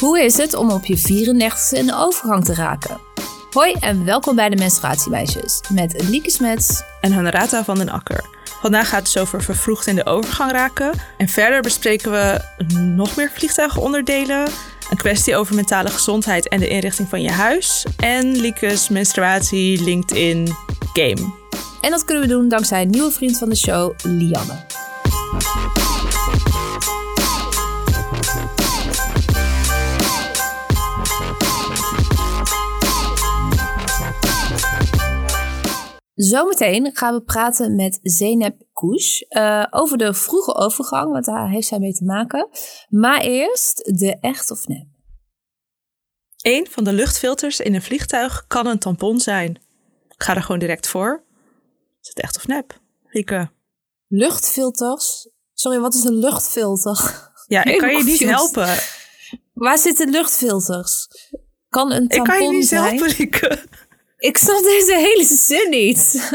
Hoe is het om op je 34e in de overgang te raken? Hoi en welkom bij de Menstruatiemeisjes met Lieke Smets en Honorata van den Akker. Vandaag gaat het over vervroegd in de overgang raken. En verder bespreken we nog meer vliegtuigenonderdelen. Een kwestie over mentale gezondheid en de inrichting van je huis. En Lieke's menstruatie, LinkedIn, game. En dat kunnen we doen dankzij een nieuwe vriend van de show, Lianne. Zometeen gaan we praten met Zeynep Koes uh, over de vroege overgang, want daar heeft zij mee te maken. Maar eerst de echt of nep. Een van de luchtfilters in een vliegtuig kan een tampon zijn. Ik ga er gewoon direct voor. Is het echt of nep, Rieke? Luchtfilters? Sorry, wat is een luchtfilter? Ja, ik kan je niet helpen. Waar zitten luchtfilters? Kan een tampon Ik kan je niet zijn? helpen, Rieke. Ik snap deze hele zin niet.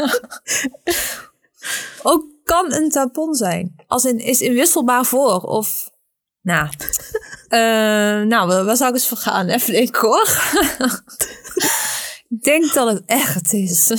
Ook kan een tampon zijn. Als in, is inwisselbaar voor of... Nou, uh, nou, waar zou ik eens voor gaan? Even hoor. ik denk dat het echt is.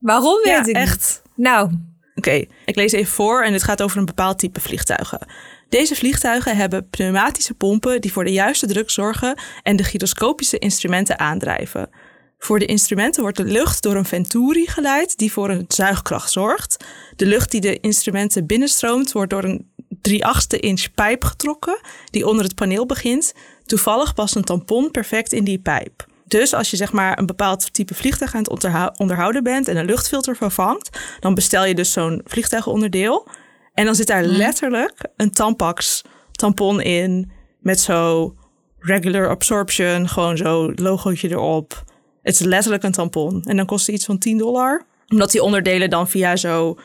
Waarom weet ja, ik echt. Niet. Nou. Oké, okay, ik lees even voor en het gaat over een bepaald type vliegtuigen. Deze vliegtuigen hebben pneumatische pompen die voor de juiste druk zorgen en de gyroscopische instrumenten aandrijven. Voor de instrumenten wordt de lucht door een venturi geleid die voor een zuigkracht zorgt. De lucht die de instrumenten binnenstroomt wordt door een 3 achtste inch pijp getrokken die onder het paneel begint. Toevallig past een tampon perfect in die pijp. Dus als je zeg maar een bepaald type vliegtuig aan het onderhouden bent en een luchtfilter vervangt, dan bestel je dus zo'n vliegtuigononderdeel. En dan zit daar letterlijk een Tampax tampon in met zo regular absorption, gewoon zo logootje erop. Het is letterlijk een tampon. En dan kost het iets van 10 dollar. Omdat die onderdelen dan via zo...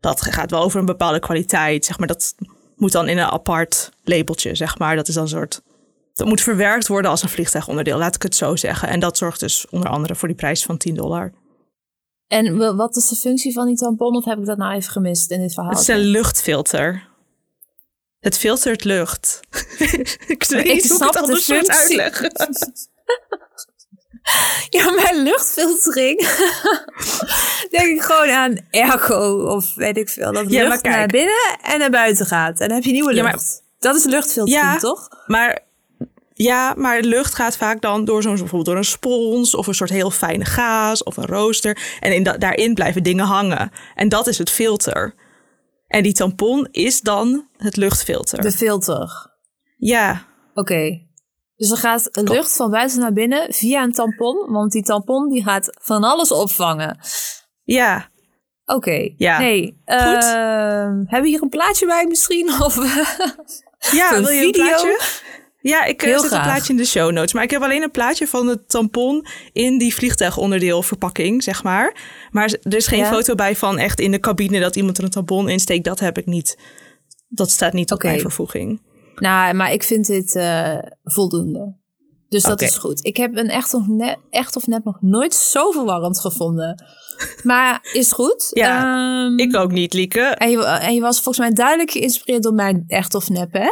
Dat gaat wel over een bepaalde kwaliteit. Zeg maar, dat moet dan in een apart labeltje, zeg maar. Dat is dan een soort... Dat moet verwerkt worden als een vliegtuigonderdeel, laat ik het zo zeggen. En dat zorgt dus onder andere voor die prijs van 10 dollar. En wat is de functie van die tampon? Of heb ik dat nou even gemist in dit verhaal? Het is een luchtfilter. Het filtert lucht. ik weet ik niet hoe ik het anders soort uitleggen. Ja, mijn luchtfiltering. denk ik gewoon aan airco of weet ik veel. Dat Ja, lucht naar binnen en naar buiten gaat. En dan heb je nieuwe Ja, lucht. maar- Dat is luchtfiltering, Ja. toch? Maar ja, maar lucht gaat vaak dan door zo'n bijvoorbeeld door een spons of een soort heel fijne gaas of een rooster. En in da- daarin blijven dingen hangen. En dat is het filter. En die tampon is dan het luchtfilter. De filter. Ja, Oké. Dus er gaat lucht van buiten naar binnen via een tampon. Want die tampon die gaat van alles opvangen. ja. Oké. Ja. Nee. ehm, hebben we hier een plaatje bij misschien? Of, Ja, Een wil je een plaatje? Ja, ik eh, Heel zet graag. een plaatje in de show notes. Maar ik heb alleen een plaatje van het tampon in die vliegtuigonderdeelverpakking, zeg maar. Maar er is geen Ja. foto bij van echt in de cabine dat iemand er een tampon insteekt. Dat heb ik niet. Dat staat niet op Oké. mijn vervoeging. Nou, maar ik vind dit eh, voldoende. Dus dat is goed. Ik heb een echt of, net, echt of net nog nooit zo verwarrend gevonden. Maar is goed. Ja, Ehm, Ik ook niet, Lieke. en, je, en je was volgens mij duidelijk geïnspireerd door mijn echt of nep, hè?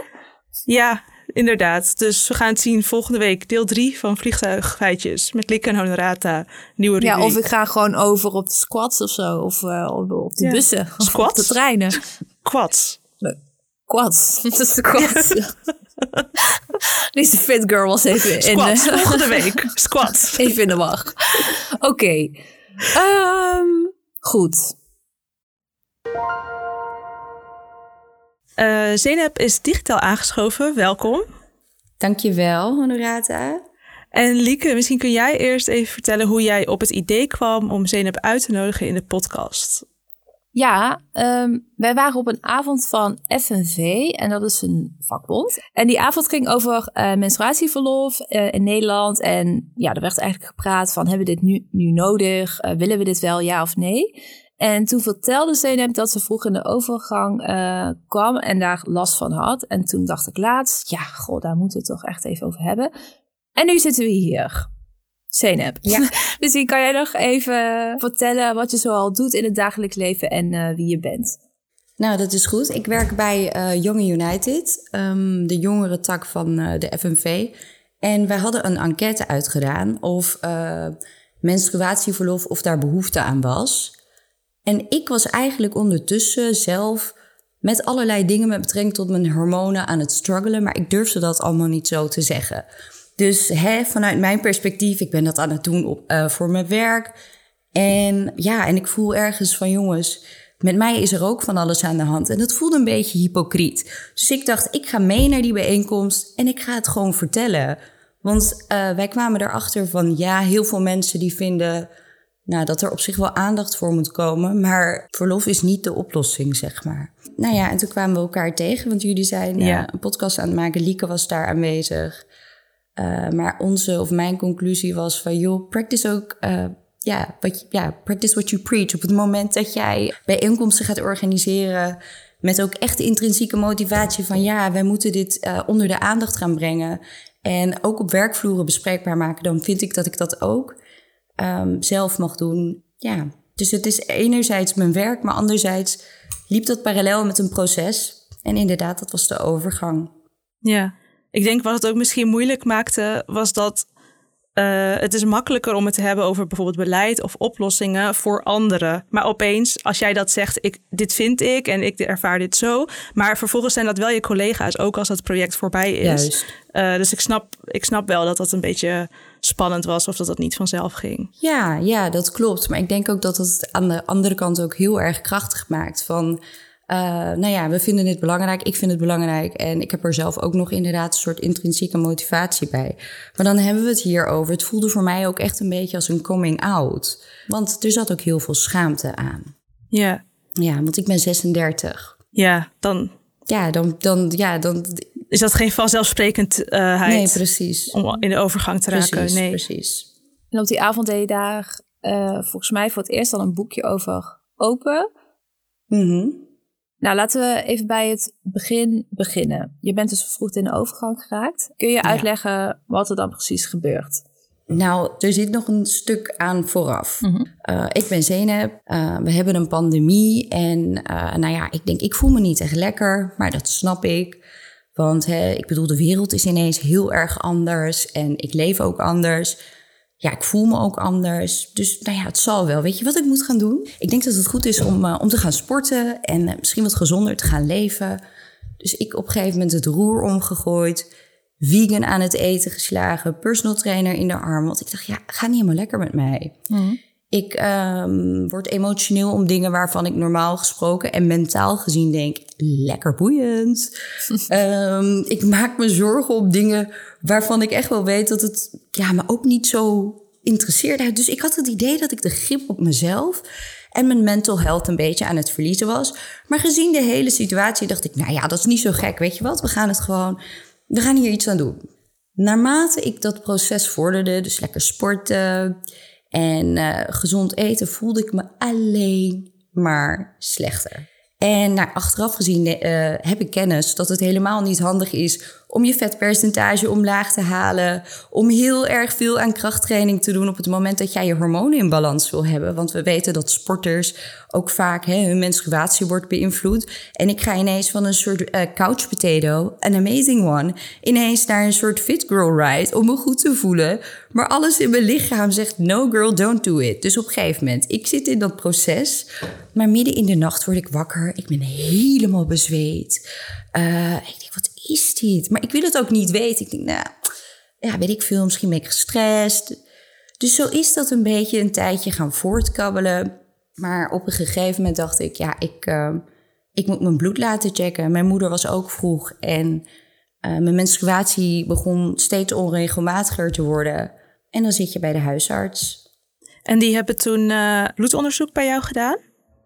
Ja, inderdaad. Dus we gaan het zien volgende week. Deel 3 van Vliegtuigfeitjes. Met Lieke en Honorata. Nieuwe rubriek. Ja, of ik ga gewoon over op de squats of zo. Of eh, op, de Ja. bussen. Of Squats? op de treinen. Quads. Quads. Dat is de quads. Deze fit girl was even in, de, Volgende week. Squats. even in de wacht. Oké. Ehm, goed. Eh Zeynep is digitaal aangeschoven. Welkom. Dankjewel, Honorata. En Lieke, misschien kun jij eerst even vertellen hoe jij op het idee kwam om Zeynep uit te nodigen in de podcast. Ja, ehm, wij waren op een avond van FNV en dat is een vakbond. En die avond ging over eh, menstruatieverlof eh, in Nederland. En ja, er werd eigenlijk gepraat van, hebben we dit nu, nu nodig? Eh, willen we dit wel, ja of nee? En toen vertelde Zeynep dat ze vroeg in de overgang kwam en daar last van had. En toen dacht ik laatst, ja, god, daar moeten we het toch echt even over hebben. En nu zitten we hier. Zeynep. Ja. Misschien kan jij nog even vertellen wat je zoal doet in het dagelijks leven en eh, wie je bent. Nou, dat is goed. Ik werk bij eh Young United, ehm, de jongere tak van eh, de FNV. En wij hadden een enquête uitgedaan of uh, menstruatieverlof, of daar behoefte aan was. En ik was eigenlijk ondertussen zelf met allerlei dingen met betrekking tot mijn hormonen aan het struggelen, maar ik durfde dat allemaal niet zo te zeggen. Dus hè, vanuit mijn perspectief, ik ben dat aan het doen op, uh, voor mijn werk. En ja, en ik voel ergens van jongens, met mij is er ook van alles aan de hand. En dat voelde een beetje hypocriet. Dus ik dacht, ik ga mee naar die bijeenkomst en ik ga het gewoon vertellen. Want uh, wij kwamen erachter van ja, heel veel mensen die vinden nou, dat er op zich wel aandacht voor moet komen. Maar verlof is niet de oplossing, zeg maar. Nou ja, en toen kwamen we elkaar tegen, want jullie zijn ja. uh, een podcast aan het maken. Lieke was daar aanwezig. Uh, maar onze of mijn conclusie was van joh, practice ook ja, wat, practice what you preach. Op het moment dat jij bijeenkomsten gaat organiseren met ook echt de intrinsieke motivatie van ja, wij moeten dit uh, onder de aandacht gaan brengen en ook op werkvloeren bespreekbaar maken, dan vind ik dat ik dat ook um, zelf mag doen. Ja, dus het is enerzijds mijn werk, maar anderzijds liep dat parallel met een proces. En inderdaad, dat was de overgang. Ja, ik denk wat het ook misschien moeilijk maakte, was dat uh, het is makkelijker om het te hebben over bijvoorbeeld beleid of oplossingen voor anderen. Maar opeens, als jij dat zegt, ik, dit vind ik en ik ervaar dit zo. Maar vervolgens zijn dat wel je collega's, ook als het project voorbij is. Uh, dus ik snap, ik snap wel dat dat een beetje spannend was of dat dat niet vanzelf ging. Ja, ja, dat klopt. Maar ik denk ook dat het aan de andere kant ook heel erg krachtig maakt. Van uh, nou ja, we vinden dit belangrijk. Ik vind het belangrijk. En ik heb er zelf ook nog inderdaad een soort intrinsieke motivatie bij. Maar dan hebben we het hier over. Het voelde voor mij ook echt een beetje als een coming out. Want er zat ook heel veel schaamte aan. Ja. Ja, want ik ben 36. Ja, dan. Ja, dan. dan, ja, dan is dat geen vanzelfsprekendheid? nee, precies. Om in de overgang te raken. Precies, nee, precies. En op die avond deed je daar uh, volgens mij voor het eerst al een boekje over open. Mm nou, laten we even bij het begin beginnen. Je bent dus vervroegd in de overgang geraakt. Kun je uitleggen wat er dan precies gebeurt? Nou, er zit nog een stuk aan vooraf. Mm -hmm. uh, ik ben Zeynep, uh, we hebben een pandemie en uh, nou ja, ik denk, ik voel me niet echt lekker, maar dat snap ik. Want hè, ik bedoel, de wereld is ineens heel erg anders en ik leef ook anders ja, ik voel me ook anders. Dus nou ja, het zal wel. Weet je wat ik moet gaan doen? Ik denk dat het goed is om, uh, om te gaan sporten en uh, misschien wat gezonder te gaan leven. Dus ik op een gegeven moment het roer omgegooid, vegan aan het eten geslagen, personal trainer in de arm. Want ik dacht, ja, gaat niet helemaal lekker met mij. Mm. Ik um, word emotioneel om dingen waarvan ik normaal gesproken en mentaal gezien denk, lekker boeiend. um, ik maak me zorgen op dingen waarvan ik echt wel weet dat het ja, me ook niet zo interesseert. Dus ik had het idee dat ik de grip op mezelf en mijn mental health een beetje aan het verliezen was. Maar gezien de hele situatie dacht ik, nou ja, dat is niet zo gek. Weet je wat, we gaan het gewoon, we gaan hier iets aan doen. Naarmate ik dat proces vorderde, dus lekker sporten en uh, gezond eten, voelde ik me alleen maar slechter. En nou, achteraf gezien uh, heb ik kennis dat het helemaal niet handig is om je vetpercentage omlaag te halen. Om heel erg veel aan krachttraining te doen op het moment dat jij je hormonen in balans wil hebben. Want we weten dat sporters ook vaak hè, hun menstruatie wordt beïnvloed. En ik ga ineens van een soort uh, couch potato, an amazing one, ineens naar een soort fit girl ride om me goed te voelen. Maar alles in mijn lichaam zegt no girl, don't do it. Dus op een gegeven moment, ik zit in dat proces. Maar midden in de nacht word ik wakker. Ik ben helemaal bezweet. Uh, ik denk, wat is dit? Maar ik wil het ook niet weten. Ik denk, nou, ja, weet ik veel, misschien ben ik gestrest. Dus zo is dat een beetje een tijdje gaan voortkabbelen. Maar op een gegeven moment dacht ik, ja, ik, uh, ik moet mijn bloed laten checken. Mijn moeder was ook vroeg en uh, mijn menstruatie begon steeds onregelmatiger te worden. En dan zit je bij de huisarts. En die hebben toen uh, bloedonderzoek bij jou gedaan?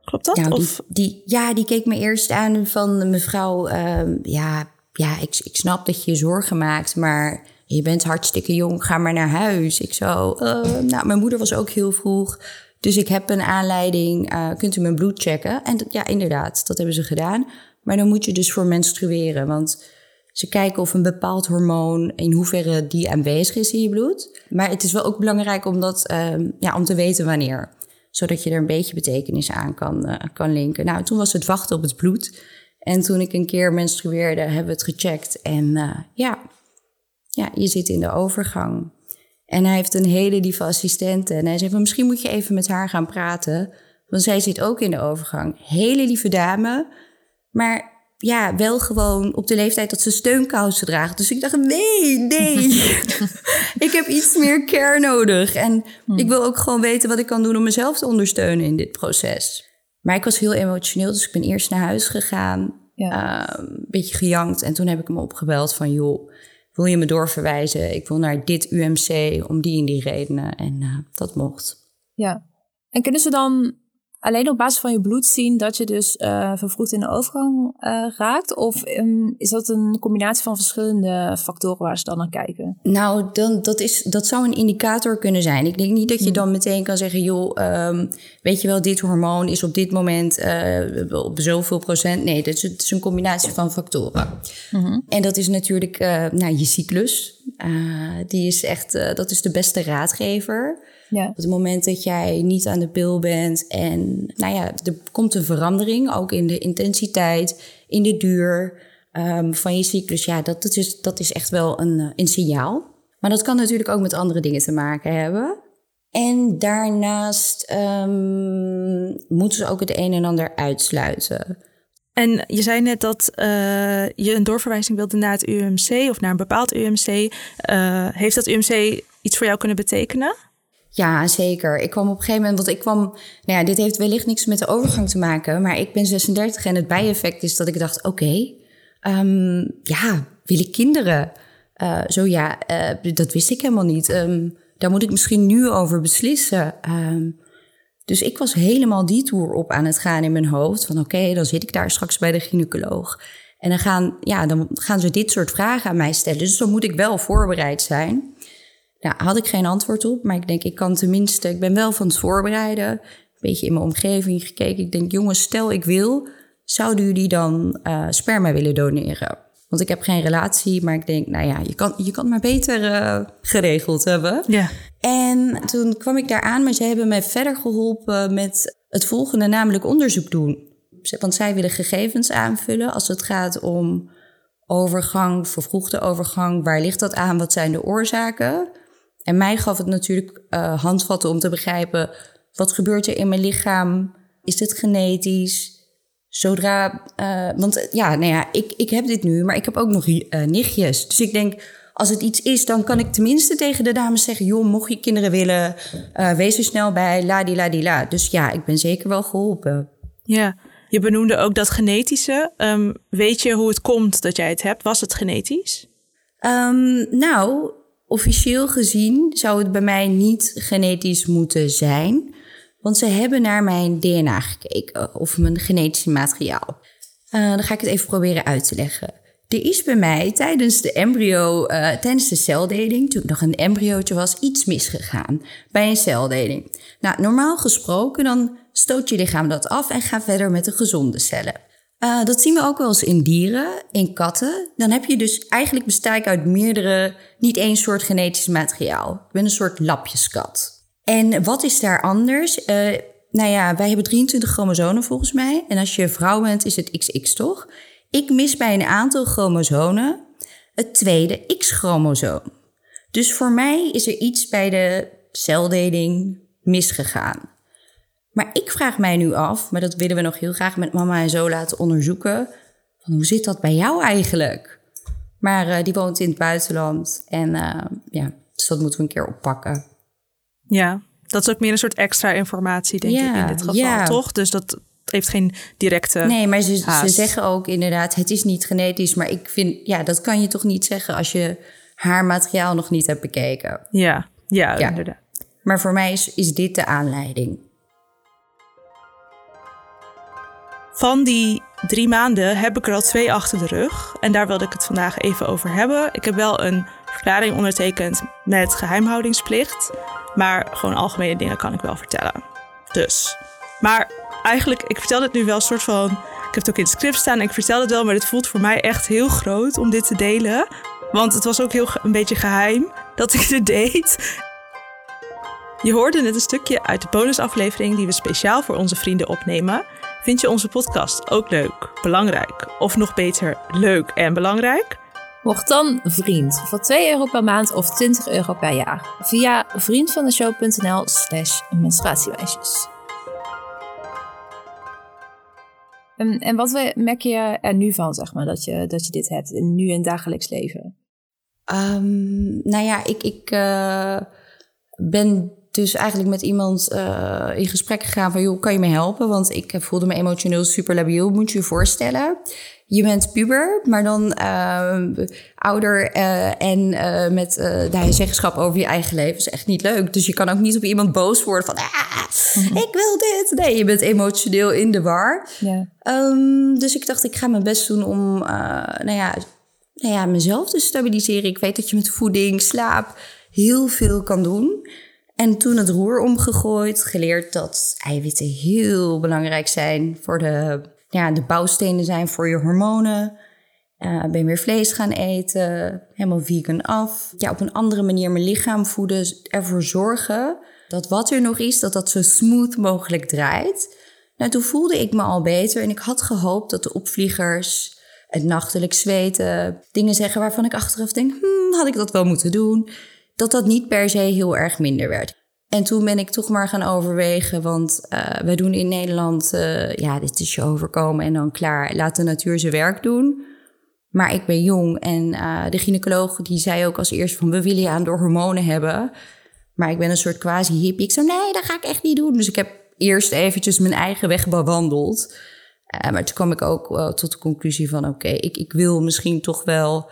Klopt dat? Nou, of? Die, die, ja, die keek me eerst aan van mevrouw, ehm, ja, ja ik, ik snap dat je je zorgen maakt, maar je bent hartstikke jong, ga maar naar huis. Ik zo, uh, nou, mijn moeder was ook heel vroeg. Dus ik heb een aanleiding, uh, kunt u mijn bloed checken? En ja, inderdaad, dat hebben ze gedaan. Maar dan moet je dus voor menstrueren, want ze kijken of een bepaald hormoon, in hoeverre die aanwezig is in je bloed. Maar het is wel ook belangrijk om, dat, uh, ja, om te weten wanneer. Zodat je er een beetje betekenis aan kan, uh, kan linken. Nou, toen was het wachten op het bloed. En toen ik een keer menstrueerde, hebben we het gecheckt. En uh, ja, ja, je zit in de overgang. En hij heeft een hele lieve assistente. En hij zei van, misschien moet je even met haar gaan praten. Want zij zit ook in de overgang. Hele lieve dame. Maar ja, wel gewoon op de leeftijd dat ze steunkousen draagt. Dus ik dacht, nee, nee. ik heb iets meer care nodig. En hmm. ik wil ook gewoon weten wat ik kan doen om mezelf te ondersteunen in dit proces. Maar ik was heel emotioneel, dus ik ben eerst naar huis gegaan. Ja. Uh, een beetje gejankt. En toen heb ik hem opgebeld van, joh, wil je me doorverwijzen? Ik wil naar dit UMC om die en die redenen. En uh, dat mocht. Ja. En kunnen ze dan alleen op basis van je bloed zien dat je dus uh, vervroegd in de overgang uh, raakt? Of um, is dat een combinatie van verschillende factoren waar ze dan naar kijken? Nou, dan, dat, is, dat zou een indicator kunnen zijn. Ik denk niet dat je hmm. dan meteen kan zeggen, joh, um, weet je wel, dit hormoon is op dit moment uh, op zoveel procent. Nee, dat is, het is een combinatie van factoren. -hmm. En dat is natuurlijk nou, je cyclus. die is echt, dat is de beste raadgever. Ja. Op het moment dat jij niet aan de pil bent en nou ja, er komt een verandering, ook in de intensiteit, in de duur um, van je cyclus. Ja, dat, dat, is, dat is echt wel een, eh, een signaal. Maar dat kan natuurlijk ook met andere dingen te maken hebben. En daarnaast um, moeten ze ook het een en ander uitsluiten. En je zei net dat uh, je een doorverwijzing wilde naar het UMC of naar een bepaald UMC. Uh, eh, heeft dat UMC iets voor jou kunnen betekenen? Ja, zeker. Ik kwam op een gegeven moment, want ik kwam, nou ja, dit heeft wellicht niks met de overgang te maken, maar ik ben 36 en het bijeffect is dat ik dacht, oké, um, ja, wil ik kinderen? Uh, zo ja, uh, dat wist ik helemaal niet. Um, daar moet ik misschien nu over beslissen. Um, dus ik was helemaal die tour op aan het gaan in mijn hoofd. Van oké, dan zit ik daar straks bij de gynaecoloog. En dan gaan, ja, dan gaan ze dit soort vragen aan mij stellen. Dus dan moet ik wel voorbereid zijn. Nou, had ik geen antwoord op, maar ik denk, ik kan tenminste, ik ben wel van het voorbereiden. Een beetje in mijn omgeving gekeken. Ik denk, jongens, stel ik wil, zouden jullie dan uh, sperma willen doneren? Want ik heb geen relatie, maar ik denk, nou ja, je kan, je kan het maar beter uh, geregeld hebben. Ja. En toen kwam ik daar aan, maar ze hebben mij verder geholpen met het volgende, namelijk onderzoek doen. Want zij willen gegevens aanvullen als het gaat om overgang, vervroegde overgang. Waar ligt dat aan? Wat zijn de oorzaken? En mij gaf het natuurlijk uh, handvatten om te begrijpen... wat gebeurt er in mijn lichaam? Is dit genetisch? Zodra... Uh, want ja, nou ja, ik, ik heb dit nu, maar ik heb ook nog uh, nichtjes. Dus ik denk, als het iets is, dan kan ik tenminste tegen de dames zeggen... joh, mocht je kinderen willen, wees er snel bij, la di la di la. Dus ja, ik ben zeker wel geholpen. Ja, je benoemde ook dat genetische. Um, weet je hoe het komt dat jij het hebt? Was het genetisch? Um, nou, officieel gezien zou het bij mij niet genetisch moeten zijn. Want ze hebben naar mijn DNA gekeken of mijn genetische materiaal. Uh, dan ga ik het even proberen uit te leggen. Er is bij mij tijdens de embryo, uh, tijdens de celdeling, toen ik nog een embryootje was, iets misgegaan bij een celdeling. Nou, normaal gesproken dan stoot je lichaam dat af en ga verder met de gezonde cellen. Uh, dat zien we ook wel eens in dieren, in katten. Dan heb je dus eigenlijk besta ik uit meerdere, niet één soort genetisch materiaal. Ik ben een soort lapjeskat. En wat is daar anders? Uh, nou ja, wij hebben 23 chromosomen volgens mij. En als je vrouw bent, is het XX toch? Ik mis bij een aantal chromosomen het tweede X-chromosoom. Dus voor mij is er iets bij de celdeling misgegaan. Maar ik vraag mij nu af, maar dat willen we nog heel graag met mama en zo laten onderzoeken. Van hoe zit dat bij jou eigenlijk? Maar uh, die woont in het buitenland en uh, ja, dus dat moeten we een keer oppakken. Ja, dat is ook meer een soort extra informatie, denk ik, in dit geval, ja. toch? Dus dat heeft geen directe. Nee, maar ze, ze, zeggen ook inderdaad: het is niet genetisch. Maar ik vind, ja, dat kan je toch niet zeggen als je haar materiaal nog niet hebt bekeken. Ja, ja, ja. inderdaad. Maar voor mij is, is dit de aanleiding. Van die drie maanden heb ik er al twee achter de rug. En daar wilde ik het vandaag even over hebben. Ik heb wel een verklaring ondertekend met geheimhoudingsplicht. Maar gewoon algemene dingen kan ik wel vertellen. Dus. Maar eigenlijk, ik vertel het nu wel een soort van. Ik heb het ook in het script staan. Ik vertel het wel, maar het voelt voor mij echt heel groot om dit te delen. Want het was ook heel een beetje geheim dat ik dit deed. Je hoorde net een stukje uit de bonusaflevering die we speciaal voor onze vrienden opnemen. Vind je onze podcast ook leuk, belangrijk of nog beter leuk en belangrijk? Word dan vriend voor 2 euro per maand of 20 euro per jaar via vriendvandeshow.nl slash menstruatiemeisjes. En, en wat merk je er nu van, zeg maar, dat je, dat je dit hebt, nu in het dagelijks leven? Um, nou ja, ik, ik uh, ben dus eigenlijk met iemand uh, in gesprek gegaan van... joh, kan je me helpen? Want ik voelde me emotioneel super labiel, moet je je voorstellen. Je bent puber, maar dan uh, ouder uh, en met uh, zeggenschap over je eigen leven is echt niet leuk. Dus je kan ook niet op iemand boos worden van, ah, mm-hmm. ik wil dit. Nee, je bent emotioneel in de war. Yeah. Um, dus ik dacht, ik ga mijn best doen om, nou ja, nou ja, mezelf te stabiliseren. Ik weet dat je met voeding, slaap heel veel kan doen. En toen het roer omgegooid, geleerd dat eiwitten heel belangrijk zijn voor de, ja, de bouwstenen zijn voor je hormonen. Uh, ben weer vlees gaan eten, helemaal vegan af. Ja, op een andere manier mijn lichaam voeden, ervoor zorgen dat wat er nog is, dat dat zo smooth mogelijk draait. Nou, toen voelde ik me al beter en ik had gehoopt dat de opvliegers, het nachtelijk zweten, dingen zeggen waarvan ik achteraf denk, hmm, had ik dat wel moeten doen dat dat niet per se heel erg minder werd. En toen ben ik toch maar gaan overwegen, want uh, wij doen in Nederland, uh, ja, dit is je overkomen en dan klaar, laat de natuur zijn werk doen. Maar ik ben jong en uh, de gynaecoloog die zei ook als eerste van, we willen je aan door hormonen hebben. Maar ik ben een soort quasi-hippie. Ik zei, nee, dat ga ik echt niet doen. Dus ik heb eerst eventjes mijn eigen weg bewandeld. maar toen kwam ik ook tot de conclusie van, oké, ik, ik wil misschien toch wel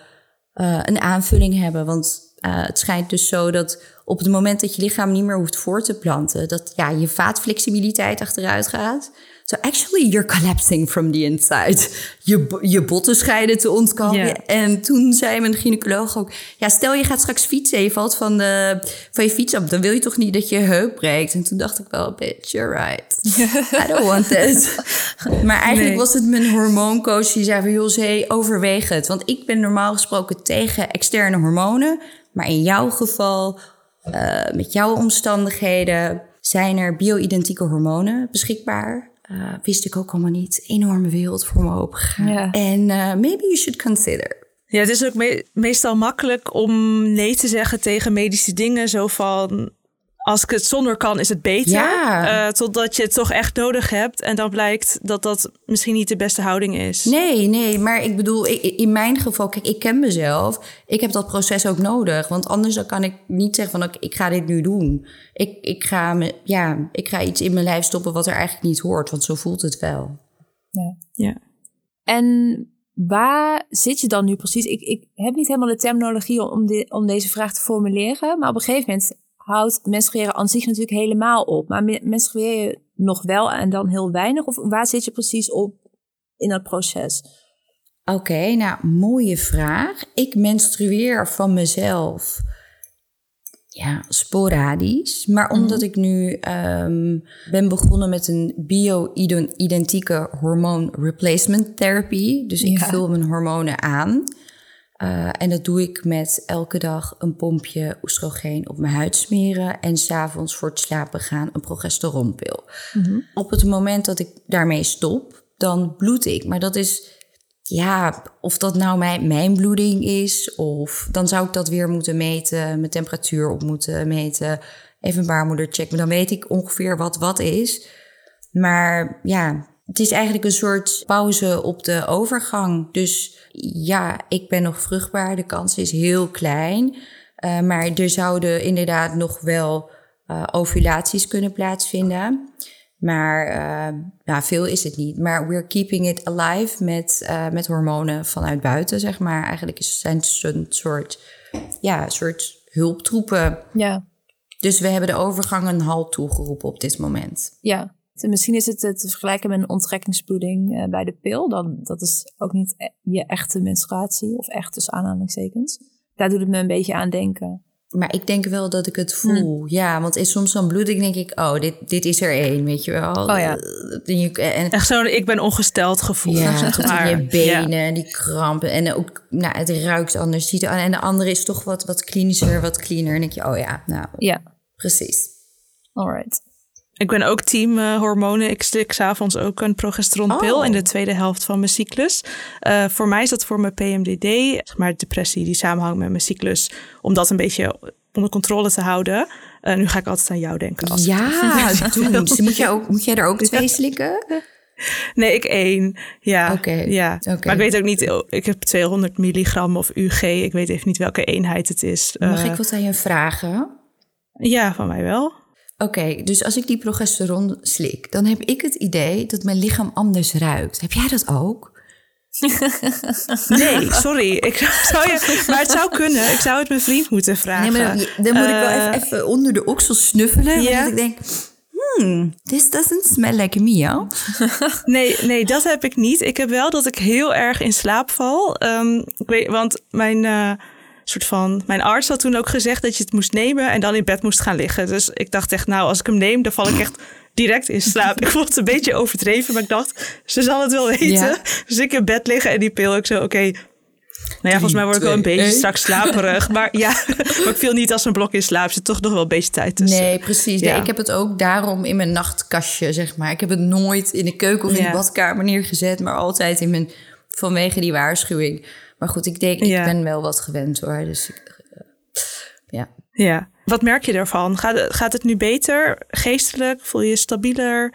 een aanvulling hebben, want uh, het schijnt dus zo dat op het moment dat je lichaam niet meer hoeft voor te planten, dat ja, je vaatflexibiliteit achteruit gaat. So actually you're collapsing from the inside. Je, je botten scheiden te ontkomen. En toen zei mijn gynaecoloog ook... Ja, stel je gaat straks fietsen en je valt van, de, van je fiets op... dan wil je toch niet dat je heup breekt? En toen dacht ik wel, bitch, you're right. I don't want this. maar eigenlijk was het mijn hormooncoach die zei van... joh, overweeg het. Want ik ben normaal gesproken tegen externe hormonen... Maar in jouw geval, uh, met jouw omstandigheden, zijn er bio-identieke hormonen beschikbaar. Uh, wist ik ook allemaal niet. Enorme wereld voor me opengegaan. Ja. En uh, maybe you should consider. Ja, het is ook me meestal makkelijk om nee te zeggen tegen medische dingen. Zo van, als ik het zonder kan, is het beter. Ja. Uh, totdat je het toch echt nodig hebt. En dan blijkt dat dat misschien niet de beste houding is. Nee, nee. Maar ik bedoel, in mijn geval, kijk, ik ken mezelf. Ik heb dat proces ook nodig. Want anders dan kan ik niet zeggen van, ik ga dit nu doen. Ik, ik, ga me, ja, ik ga iets in mijn lijf stoppen wat er eigenlijk niet hoort. Want zo voelt het wel. Ja. ja. En waar zit je dan nu precies? Ik, ik heb niet helemaal de terminologie om, de, om deze vraag te formuleren. Maar op een gegeven moment houdt menstrueren aan zich natuurlijk helemaal op. Maar menstrueer je nog wel en dan heel weinig? Of waar zit je precies op in dat proces? Oké, nou, mooie vraag. Ik menstrueer van mezelf ja, sporadisch. Maar mhm. omdat ik nu um, ben begonnen met een bio-identieke hormoon replacement therapy. Dus ik vul mijn hormonen aan. Uh, en dat doe ik met elke dag een pompje oestrogeen op mijn huid smeren. En s'avonds voor het slapen gaan een progesteronpil. Mm Op het moment dat ik daarmee stop, dan bloed ik. Maar dat is, ja, of dat nou mijn, mijn bloeding is. Of dan zou ik dat weer moeten meten. Mijn temperatuur op moeten meten. Even een baarmoeder checken. Dan weet ik ongeveer wat wat is. Maar ja, het is eigenlijk een soort pauze op de overgang. Dus ja, ik ben nog vruchtbaar. De kans is heel klein. Uh, maar er zouden inderdaad nog wel uh, ovulaties kunnen plaatsvinden. Maar uh, nou, veel is het niet. Maar we're keeping it alive met, met hormonen vanuit buiten, zeg maar. Eigenlijk zijn het een soort, ja, soort hulptroepen. Ja. Dus we hebben de overgang een halt toegeroepen op dit moment. Ja, Misschien is het te vergelijken met een onttrekkingsbloeding uh, bij de pil. Dan, dat is ook niet e-, je echte menstruatie of echt tussen aanhalingstekens. Daar doet het me een beetje aan denken. Maar ik denk wel dat ik het voel. Hm. Ja, want is soms zo'n bloeding denk ik, oh, dit, dit is er één, weet je wel. Oh ja. En, Echt zo, ik ben ongesteld gevoel. Ja, tot in je benen, ja. die krampen. En ook, nou, het ruikt anders. Ziet er, en de andere is toch wat, wat klinischer, wat cleaner. En denk je, oh ja, nou, ja. precies. All right. Ik ben ook team uh, hormonen. Ik slik s'avonds ook een progesteronpil Oh. in de tweede helft van mijn cyclus. Uh, voor mij is dat voor mijn PMDD, zeg maar depressie die samenhangt met mijn cyclus, om dat een beetje onder controle te houden. Uh, nu ga ik altijd aan jou denken. Als ja, doe. Moet, jij ook, moet jij er ook twee slikken? Nee, ik één. Ja. Oké. ja. Okay. Maar ik weet ook niet, ik heb 200 milligram of UG. Ik weet even niet welke eenheid het is. Mag ik wat aan je vragen? Ja, van mij wel. Oké, okay, dus als ik die progesteron slik, dan heb ik het idee dat mijn lichaam anders ruikt. Heb jij dat ook? nee, sorry. Ik zou je, maar het zou kunnen. Ik zou het mijn vriend moeten vragen. Nee, maar dan, dan moet ik wel even, even, onder de oksels snuffelen. Ja. ik denk, hmm, this doesn't smell like me, nee, nee, dat heb ik niet. Ik heb wel dat ik heel erg in slaap val. Um, ik weet, want mijn... Uh, soort van, mijn arts had toen ook gezegd dat je het moest nemen en dan in bed moest gaan liggen. Dus ik dacht echt, nou, als ik hem neem, dan val ik echt direct in slaap. Ik vond het een beetje overdreven, maar ik dacht, ze zal het wel weten. Ja. Dus ik in bed liggen en die pil, ik zo, oké. Okay. Nou ja, volgens mij word ik wel een beetje straks slaperig. Maar ja, maar ik viel niet als een blok in slaap. Zit toch nog wel een beetje tijd tussen. Nee, precies. Ja. Nee, ik heb het ook daarom in mijn nachtkastje, zeg maar. Ik heb het nooit in de keuken of in ja. de badkamer neergezet, maar altijd in mijn, vanwege die waarschuwing. Maar goed, ik denk, ja. ik ben wel wat gewend hoor. Dus ik, uh, ja. Ja. Wat merk je ervan? Gaat, gaat het nu beter? Geestelijk? Voel je je stabieler?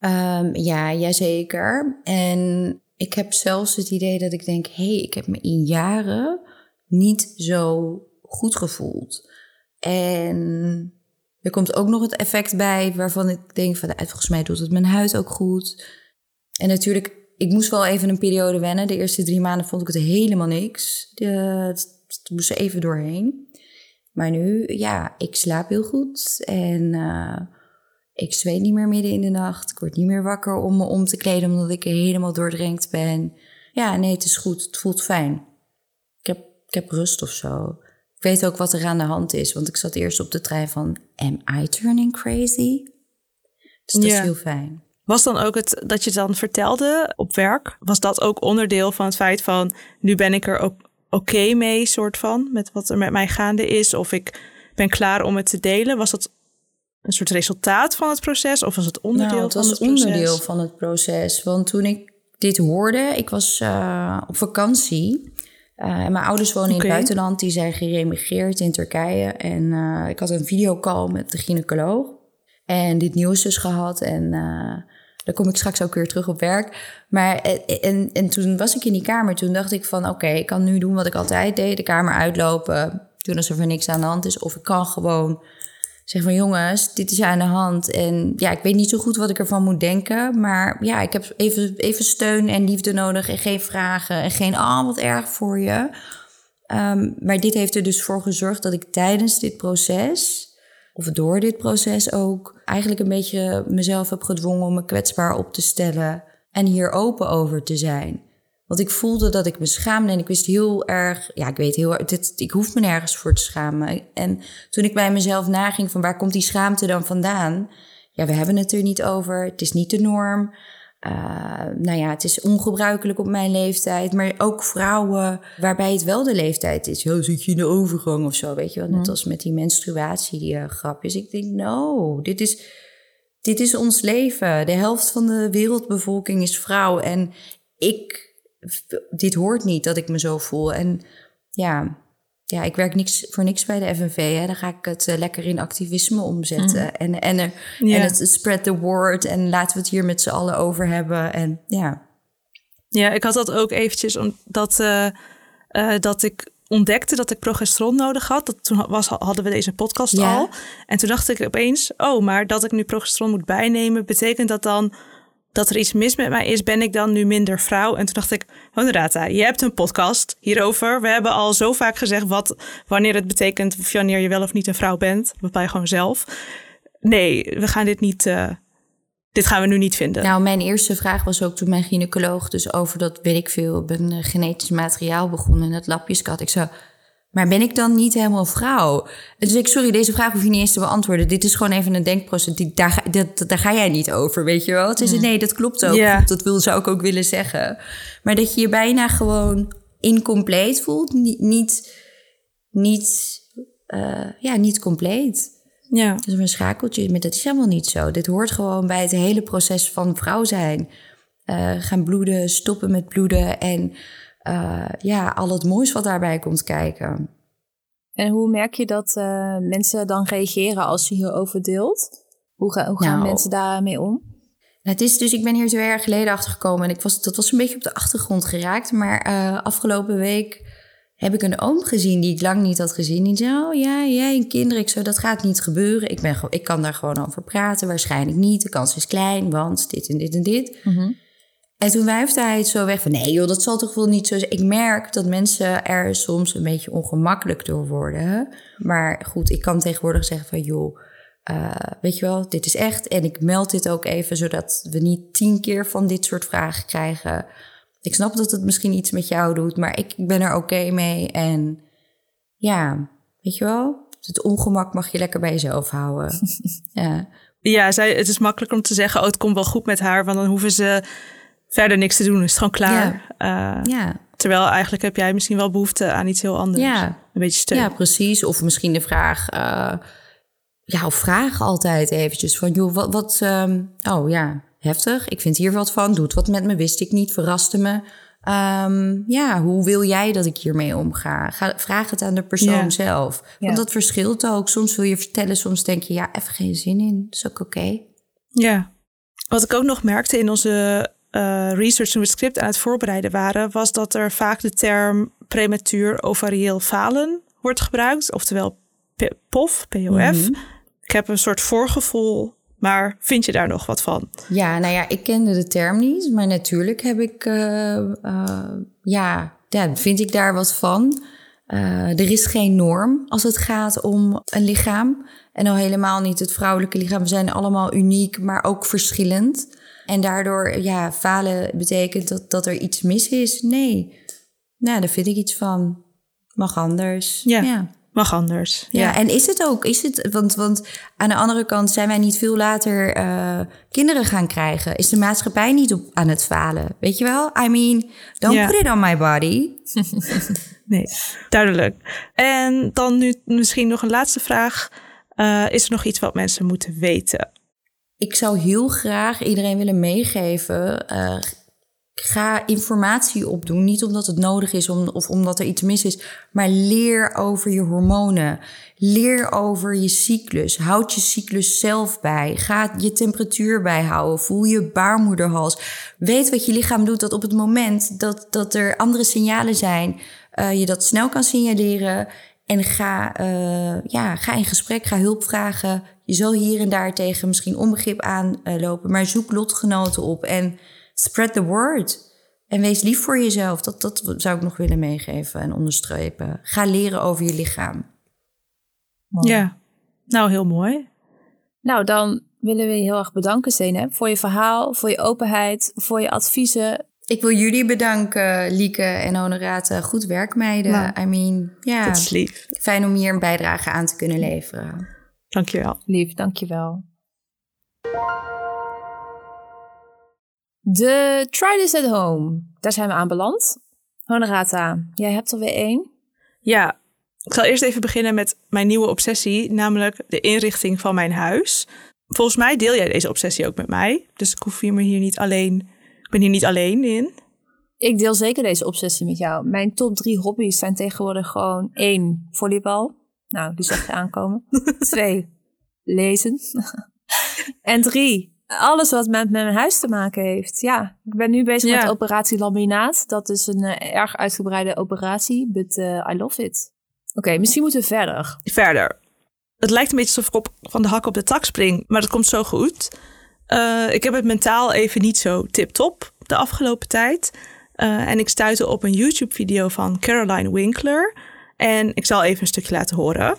Um, ja, jazeker. En ik heb zelfs het idee dat ik denk... hé, hey, ik heb me in jaren niet zo goed gevoeld. En er komt ook nog het effect bij waarvan ik denk... van volgens mij doet het mijn huid ook goed. En natuurlijk ik moest wel even een periode wennen. De eerste drie maanden vond ik het helemaal niks. De, het moest er even doorheen. Maar nu, ja, ik slaap heel goed. En uh, ik zweet niet meer midden in de nacht. Ik word niet meer wakker om me om te kleden omdat ik helemaal doordrenkt ben. Ja, nee, het is goed. Het voelt fijn. Ik heb, ik heb rust of zo. Ik weet ook wat er aan de hand is. Want ik zat eerst op de trein van... Am I turning crazy? Dus dat ja. is heel fijn. Was dan ook het dat je dan vertelde op werk, was dat ook onderdeel van het feit van nu ben ik er ook oké okay mee, soort van, met wat er met mij gaande is, of ik ben klaar om het te delen? Was dat een soort resultaat van het proces of was het onderdeel nou, het van was het proces? onderdeel van het proces. Want toen ik dit hoorde, ik was uh, op vakantie. Uh, en mijn ouders wonen okay. in het buitenland, die zijn geremigreerd in Turkije. En uh, ik had een videocall met de gynaecoloog. En dit nieuws dus gehad. En daar kom ik straks ook weer terug op werk. Maar en, en toen was ik in die kamer. Toen dacht ik van oké, ik kan nu doen wat ik altijd deed. De kamer uitlopen. Doen alsof er niks aan de hand is. Of ik kan gewoon zeggen van jongens, dit is aan de hand. En ja, ik weet niet zo goed wat ik ervan moet denken. Maar ja, ik heb even, even steun en liefde nodig. En geen vragen. En geen, ah, wat erg voor je. Um, maar dit heeft er dus voor gezorgd dat ik tijdens dit proces of door dit proces ook eigenlijk een beetje mezelf heb gedwongen om me kwetsbaar op te stellen en hier open over te zijn. Want ik voelde dat ik me schaamde en ik wist heel erg, ja, ik weet heel erg, dit, ik hoef me nergens voor te schamen. En toen ik bij mezelf naging van waar komt die schaamte dan vandaan? Ja, we hebben het er niet over, het is niet de norm. Uh, nou ja, het is ongebruikelijk op mijn leeftijd. Maar ook vrouwen waarbij het wel de leeftijd is. Ja, zit je in de overgang of zo, weet je wel. Net als met die menstruatie, die uh, grapjes. Ik denk, no, dit is, dit is ons leven. De helft van de wereldbevolking is vrouw. En ik, dit hoort niet dat ik me zo voel. En ja, ja, ik werk niks, voor niks bij de FNV. Hè. Dan ga ik het uh, lekker in activisme omzetten. Mm. En, en, er, ja. en het spread the word. En laten we het hier met z'n allen over hebben. En ja. Ja, ik had dat ook eventjes omdat uh, uh, dat ik ontdekte dat ik progesteron nodig had. Dat toen was, hadden we deze podcast ja. al. En toen dacht ik opeens, oh, maar dat ik nu progesteron moet bijnemen, betekent dat dan dat er iets mis met mij is, ben ik dan nu minder vrouw? En toen dacht ik, Honorata, je hebt een podcast hierover. We hebben al zo vaak gezegd wat, wanneer het betekent of wanneer je wel of niet een vrouw bent. Bepaal je gewoon zelf. Nee, we gaan dit niet, uh, dit gaan we nu niet vinden. Nou, mijn eerste vraag was ook toen mijn gynaecoloog dus over dat, weet ik veel, op een uh, genetisch materiaal begon en dat lapjeskat. Ik zou, maar ben ik dan niet helemaal vrouw? Dus ik, sorry, deze vraag hoef je niet eens te beantwoorden. Dit is gewoon even een denkproces. Die, daar, dat, daar ga jij niet over, weet je wel? Het is, nee, dat klopt ook. Yeah. Dat wil, zou ik ook willen zeggen. Maar dat je je bijna gewoon incompleet voelt. Niet, niet, niet, uh, ja, niet compleet. Ja. Dat is een schakeltje, maar dat is helemaal niet zo. Dit hoort gewoon bij het hele proces van vrouw zijn. Uh, gaan bloeden, stoppen met bloeden en uh, ja, al het moois wat daarbij komt kijken. En hoe merk je dat uh, mensen dan reageren als je hierover deelt? Hoe, ga, hoe gaan nou, mensen daarmee om? Het is dus, ik ben hier twee jaar geleden achter gekomen en ik was, dat was een beetje op de achtergrond geraakt. Maar uh, afgelopen week heb ik een oom gezien die ik lang niet had gezien. Die zei, oh ja, jij en kinderen. Ik zo, dat gaat niet gebeuren. Ik, ben, ik kan daar gewoon over praten. Waarschijnlijk niet. De kans is klein, want dit en dit en dit. Mm -hmm. En toen wuifde hij het zo weg van... nee joh, dat zal toch wel niet zo zijn. Ik merk dat mensen er soms een beetje ongemakkelijk door worden. Maar goed, ik kan tegenwoordig zeggen van... joh, uh, weet je wel, dit is echt. En ik meld dit ook even... zodat we niet tien keer van dit soort vragen krijgen. Ik snap dat het misschien iets met jou doet... maar ik, ik ben er oké okay mee. En ja, weet je wel... het ongemak mag je lekker bij jezelf houden. ja. Ja, zij, het is makkelijker om te zeggen... oh, het komt wel goed met haar... want dan hoeven ze verder niks te doen. Is het gewoon klaar. Ja. Uh, ja. Terwijl eigenlijk heb jij misschien wel behoefte aan iets heel anders. Ja. Een beetje steun. Ja, precies. Of misschien de vraag... Uh, ja, of vraag altijd eventjes van... joh, wat... wat um, oh ja, heftig. Ik vind hier wat van. Doet wat met me. Wist ik niet. Verraste me. Um, ja, hoe wil jij dat ik hiermee omga? Ga, vraag het aan de persoon ja. zelf. Want dat verschilt ook. Soms wil je vertellen, soms denk je, ja, even geen zin in. Dat is ook oké. Okay. Ja. Wat ik ook nog merkte in onze uh, research toen we het script aan het voorbereiden waren, was dat er vaak de term prematuur ovarieel falen wordt gebruikt, oftewel POF, POF. Mm -hmm. Ik heb een soort voorgevoel, maar vind je daar nog wat van? Ja, nou ja, ik kende de term niet, maar natuurlijk heb ik, uh, uh, ja, ja, vind ik daar wat van. er is geen norm als het gaat om een lichaam. En al helemaal niet het vrouwelijke lichaam. We zijn allemaal uniek, maar ook verschillend. En daardoor, ja, falen betekent dat, dat er iets mis is. Nee, nou, daar vind ik iets van. Mag anders. Ja, ja. mag anders. Ja. ja. en is het ook? Is het, want, want aan de andere kant zijn wij niet veel later uh, kinderen gaan krijgen. Is de maatschappij niet op, aan het falen? Weet je wel? I mean, don't ja. put it on my body. nee, duidelijk. En dan nu misschien nog een laatste vraag. Uh, is er nog iets wat mensen moeten weten? Ik zou heel graag iedereen willen meegeven. Uh, ga informatie opdoen. Niet omdat het nodig is om, of omdat er iets mis is. Maar leer over je hormonen. Leer over je cyclus. Houd je cyclus zelf bij. Ga je temperatuur bijhouden. Voel je baarmoederhals. Weet wat je lichaam doet. Dat op het moment dat, dat er andere signalen zijn. Uh, je dat snel kan signaleren. En ga, uh, ja, ga in gesprek, ga hulp vragen. Je zal hier en daar tegen misschien onbegrip aanlopen, maar zoek lotgenoten op en spread the word. En wees lief voor jezelf. Dat, dat zou ik nog willen meegeven en onderstrepen. Ga leren over je lichaam. Wow. Ja, nou heel mooi. Nou, dan willen we je heel erg bedanken, Zeynep, voor je verhaal, voor je openheid, voor je adviezen. Ik wil jullie bedanken, Lieke en Honorate. Goed werk, meiden. Nou, I mean, ja. Dat is lief. Fijn om hier een bijdrage aan te kunnen leveren. Dankjewel. Lief, dankjewel. De Try This at Home. Daar zijn we aanbeland. Honorata, jij hebt er weer één. Ja, ik zal eerst even beginnen met mijn nieuwe obsessie, namelijk de inrichting van mijn huis. Volgens mij deel jij deze obsessie ook met mij, dus ik hoef hier me hier niet alleen, ik ben hier niet alleen in. Ik deel zeker deze obsessie met jou. Mijn top drie hobby's zijn tegenwoordig gewoon één, volleybal. Nou, die zag je aankomen. Twee, lezen. en drie, alles wat met mijn huis te maken heeft. Ja, ik ben nu bezig ja. met operatie laminaat. Dat is een uh, erg uitgebreide operatie, but uh, I love it. Oké, okay, misschien moeten we verder. Verder. Het lijkt een beetje alsof ik op, van de hak op de tak spring, maar dat komt zo goed. Uh, ik heb het mentaal even niet zo tip-top de afgelopen tijd. en ik stuitte op een YouTube-video van Caroline Winkler. En ik zal even een stukje laten horen.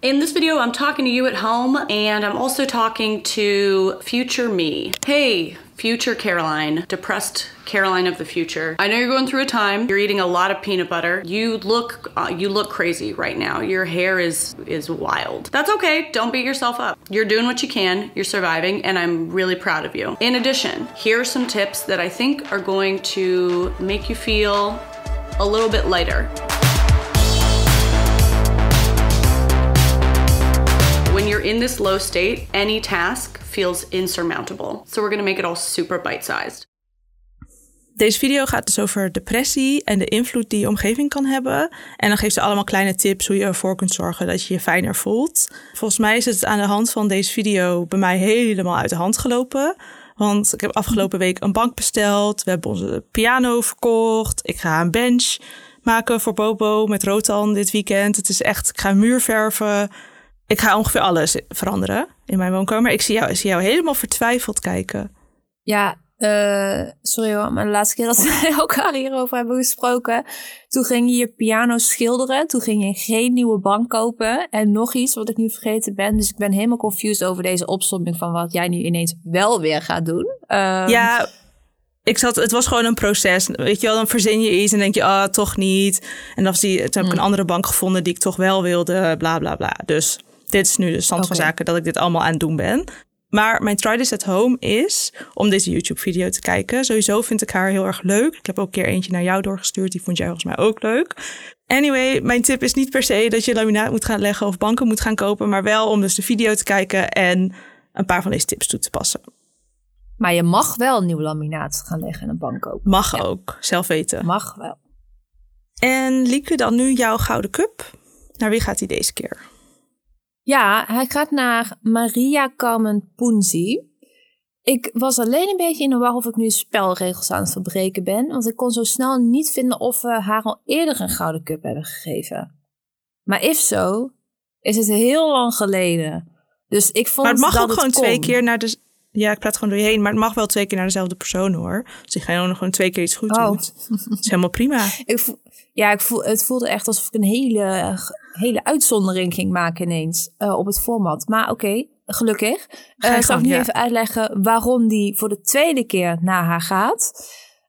In this video, I'm talking to you at home and I'm also talking to future me. Hey, future Caroline, depressed Caroline of the future. I know you're going through a time. You're eating a lot of peanut butter. You look uh, you look crazy right now. Your hair is is wild. That's okay. Don't beat yourself up. You're doing what you can. You're surviving and I'm really proud of you. In addition, here are some tips that I think are going to make you feel a little bit lighter. When you're in this low state, any task feels insurmountable. So we're to make it all super bite-sized. Deze video gaat dus over depressie en de invloed die je omgeving kan hebben. En dan geeft ze allemaal kleine tips hoe je ervoor kunt zorgen dat je je fijner voelt. Volgens mij is het aan de hand van deze video bij mij helemaal uit de hand gelopen. Want ik heb afgelopen week een bank besteld. We hebben onze piano verkocht. Ik ga een bench maken voor Bobo met Rotan dit weekend. Het is echt, ik ga een muur verven. Ik ga ongeveer alles veranderen in mijn woonkamer. Ik zie jou, ik zie jou helemaal vertwijfeld kijken. Ja, uh, sorry hoor, maar de laatste keer dat wij elkaar hierover hebben gesproken, toen ging je je piano schilderen. Toen ging je geen nieuwe bank kopen. En nog iets wat ik nu vergeten ben. Dus ik ben helemaal confused over deze opsomming van wat jij nu ineens wel weer gaat doen. Um, ja, ik zat, het was gewoon een proces. Weet je wel, dan verzin je iets en denk je, ah, oh, toch niet. En dan, zie, toen heb ik een hmm. andere bank gevonden die ik toch wel wilde, bla bla bla. Dus dit is nu de stand van zaken dat ik dit allemaal aan het doen ben. Maar mijn try this at home is om deze YouTube-video te kijken. Sowieso vind ik haar heel erg leuk. Ik heb ook een keer eentje naar jou doorgestuurd. Die vond jij volgens mij ook leuk. Anyway, mijn tip is niet per se dat je laminaat moet gaan leggen of banken moet gaan kopen. Maar wel om dus de video te kijken en een paar van deze tips toe te passen. Maar je mag wel nieuw laminaat gaan leggen en een bank kopen. Mag ook, zelf weten. Mag wel. En Lieke, dan nu jouw gouden cup. Naar wie gaat hij deze keer? Ja, hij gaat naar Maria Carmen Punzi. Ik was alleen een beetje in de war of ik nu spelregels aan het verbreken ben. Want ik kon zo snel niet vinden of we haar al eerder een gouden cup hebben gegeven. Maar if zo, is het heel lang geleden. Dus ik vond maar het mag dat ook gewoon kon. twee keer naar de. Ja, ik praat gewoon door je heen, maar het mag wel twee keer naar dezelfde persoon hoor. Dus ik ga gewoon gewoon twee keer iets goed oh. doen. Dat is helemaal prima. ik voel, ja, ik voel, het voelde echt alsof ik een hele hele uitzondering ging maken ineens uh, op het format. Maar oké, gelukkig. Uh, zal ik nu even uitleggen waarom die voor de tweede keer naar haar gaat.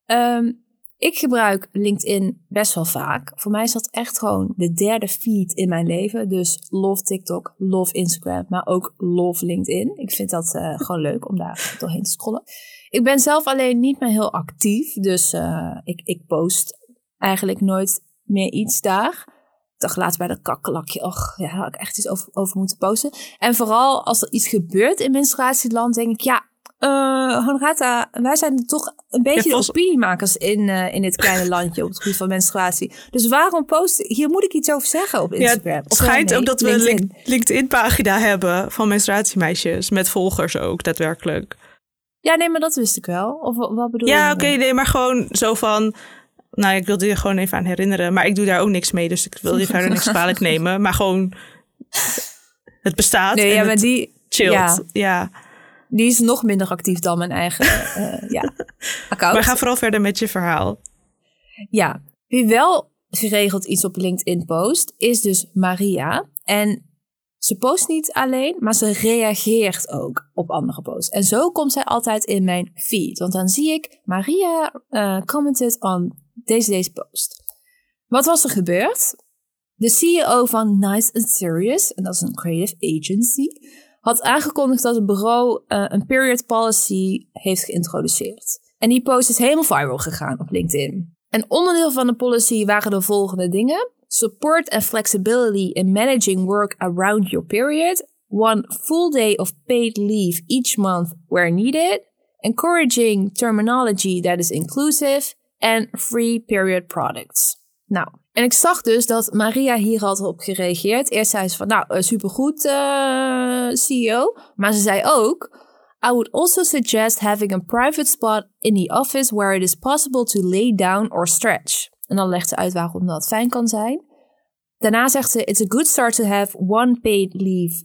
Um, ik gebruik LinkedIn best wel vaak. Voor mij is dat echt gewoon de derde feed in mijn leven. Dus love TikTok, love Instagram, maar ook love LinkedIn. Ik vind dat uh, gewoon leuk om daar doorheen te scrollen. Ik ben zelf alleen niet meer heel actief. Dus uh, ik, ik post eigenlijk nooit meer iets daar dacht laatst bij dat kakkelakje, och, ja, daar had ik echt iets over, over moeten posten. En vooral als er iets gebeurt in menstruatieland, denk ik, ja, uh, Honorata, wij zijn toch een beetje de opiniemakers in, uh, in dit kleine landje op het gebied van menstruatie. Dus waarom posten? Hier moet ik iets over zeggen op Instagram. Ja, het schijnt ook dat we een LinkedIn-pagina hebben van menstruatiemeisjes. Met volgers ook, daadwerkelijk. Ja, nee, maar dat wist ik wel. Of wat bedoel je? Ja, oké, nee, maar gewoon zo van nou, ik wilde je gewoon even aan herinneren. Maar ik doe daar ook niks mee, dus ik wil je verder niks kwalijk nemen. Maar gewoon, het bestaat nee, ja, maar die, chillt. Ja. Die is nog minder actief dan mijn eigen uh, ja, account. Maar ga vooral verder met je verhaal. Ja, wie wel geregeld iets op LinkedIn post, is dus Maria. En ze post niet alleen, maar ze reageert ook op andere posts. En zo komt zij altijd in mijn feed. Want dan zie ik Maria uh, commented on deze, deze post. Wat was er gebeurd? De CEO van Nice and Serious, en dat is een creative agency, had aangekondigd dat het bureau uh, een period policy heeft geïntroduceerd. En die post is helemaal viral gegaan op LinkedIn. En onderdeel van de policy waren de volgende dingen: support and flexibility in managing work around your period, one full day of paid leave each month where needed, encouraging terminology that is inclusive, en free period products. Nou, en ik zag dus dat Maria hier had op gereageerd. Eerst zei ze van, nou, uh, supergoed uh, eh, CEO. Maar ze zei ook, I would also suggest having a private spot in the office where it is possible to lay down or stretch. En dan legt ze uit waarom dat fijn kan zijn. Daarna zegt ze, it's a good start to have one paid leave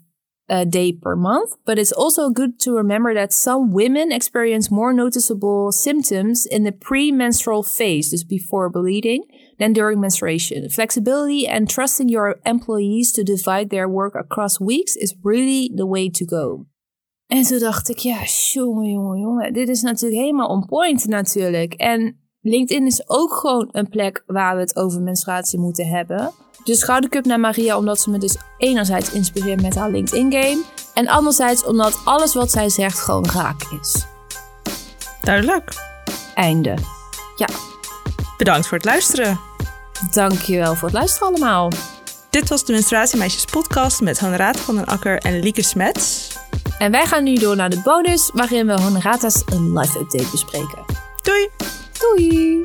a day per month, but it's also good to remember that some women experience more noticeable symptoms in the premenstrual phase, dus before bleeding, than during menstruation. Flexibility and trusting your employees to divide their work across weeks is really the way to go. En toen dacht ik, ja, jongen, jongen, jongen, dit is natuurlijk helemaal on point natuurlijk. En LinkedIn is ook gewoon een plek waar we het over menstruatie moeten hebben. Dus Gouden Cup naar Maria omdat ze me dus enerzijds inspireert met haar LinkedIn game. En anderzijds omdat alles wat zij zegt gewoon raak is. Duidelijk. Einde. Ja. Bedankt voor het luisteren. Dankjewel voor het luisteren allemaal. Dit was de Menstruatiemeisjes podcast met Honorata van den Akker en Lieke Smets. En wij gaan nu door naar de bonus, waarin we Honorata's een live update bespreken. Doei! Doei!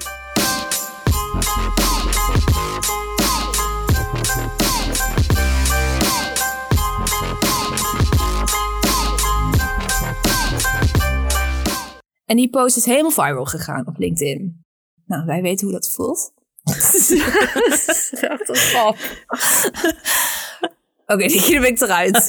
En die post is helemaal viral gegaan op LinkedIn. Nou, wij weten hoe dat voelt. Een grap. Oké, die dan ben ik eruit.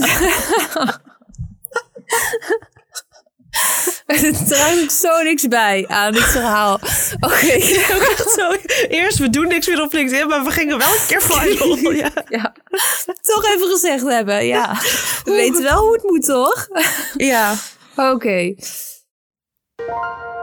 er draagt zo niks bij aan dit verhaal. Oké. Zo, Eerst, we doen niks meer op LinkedIn, maar we gingen wel een keer viral. Ja. Ja. Toch even gezegd hebben, ja. We weten wel hoe het moet, toch? ja. Oké. Música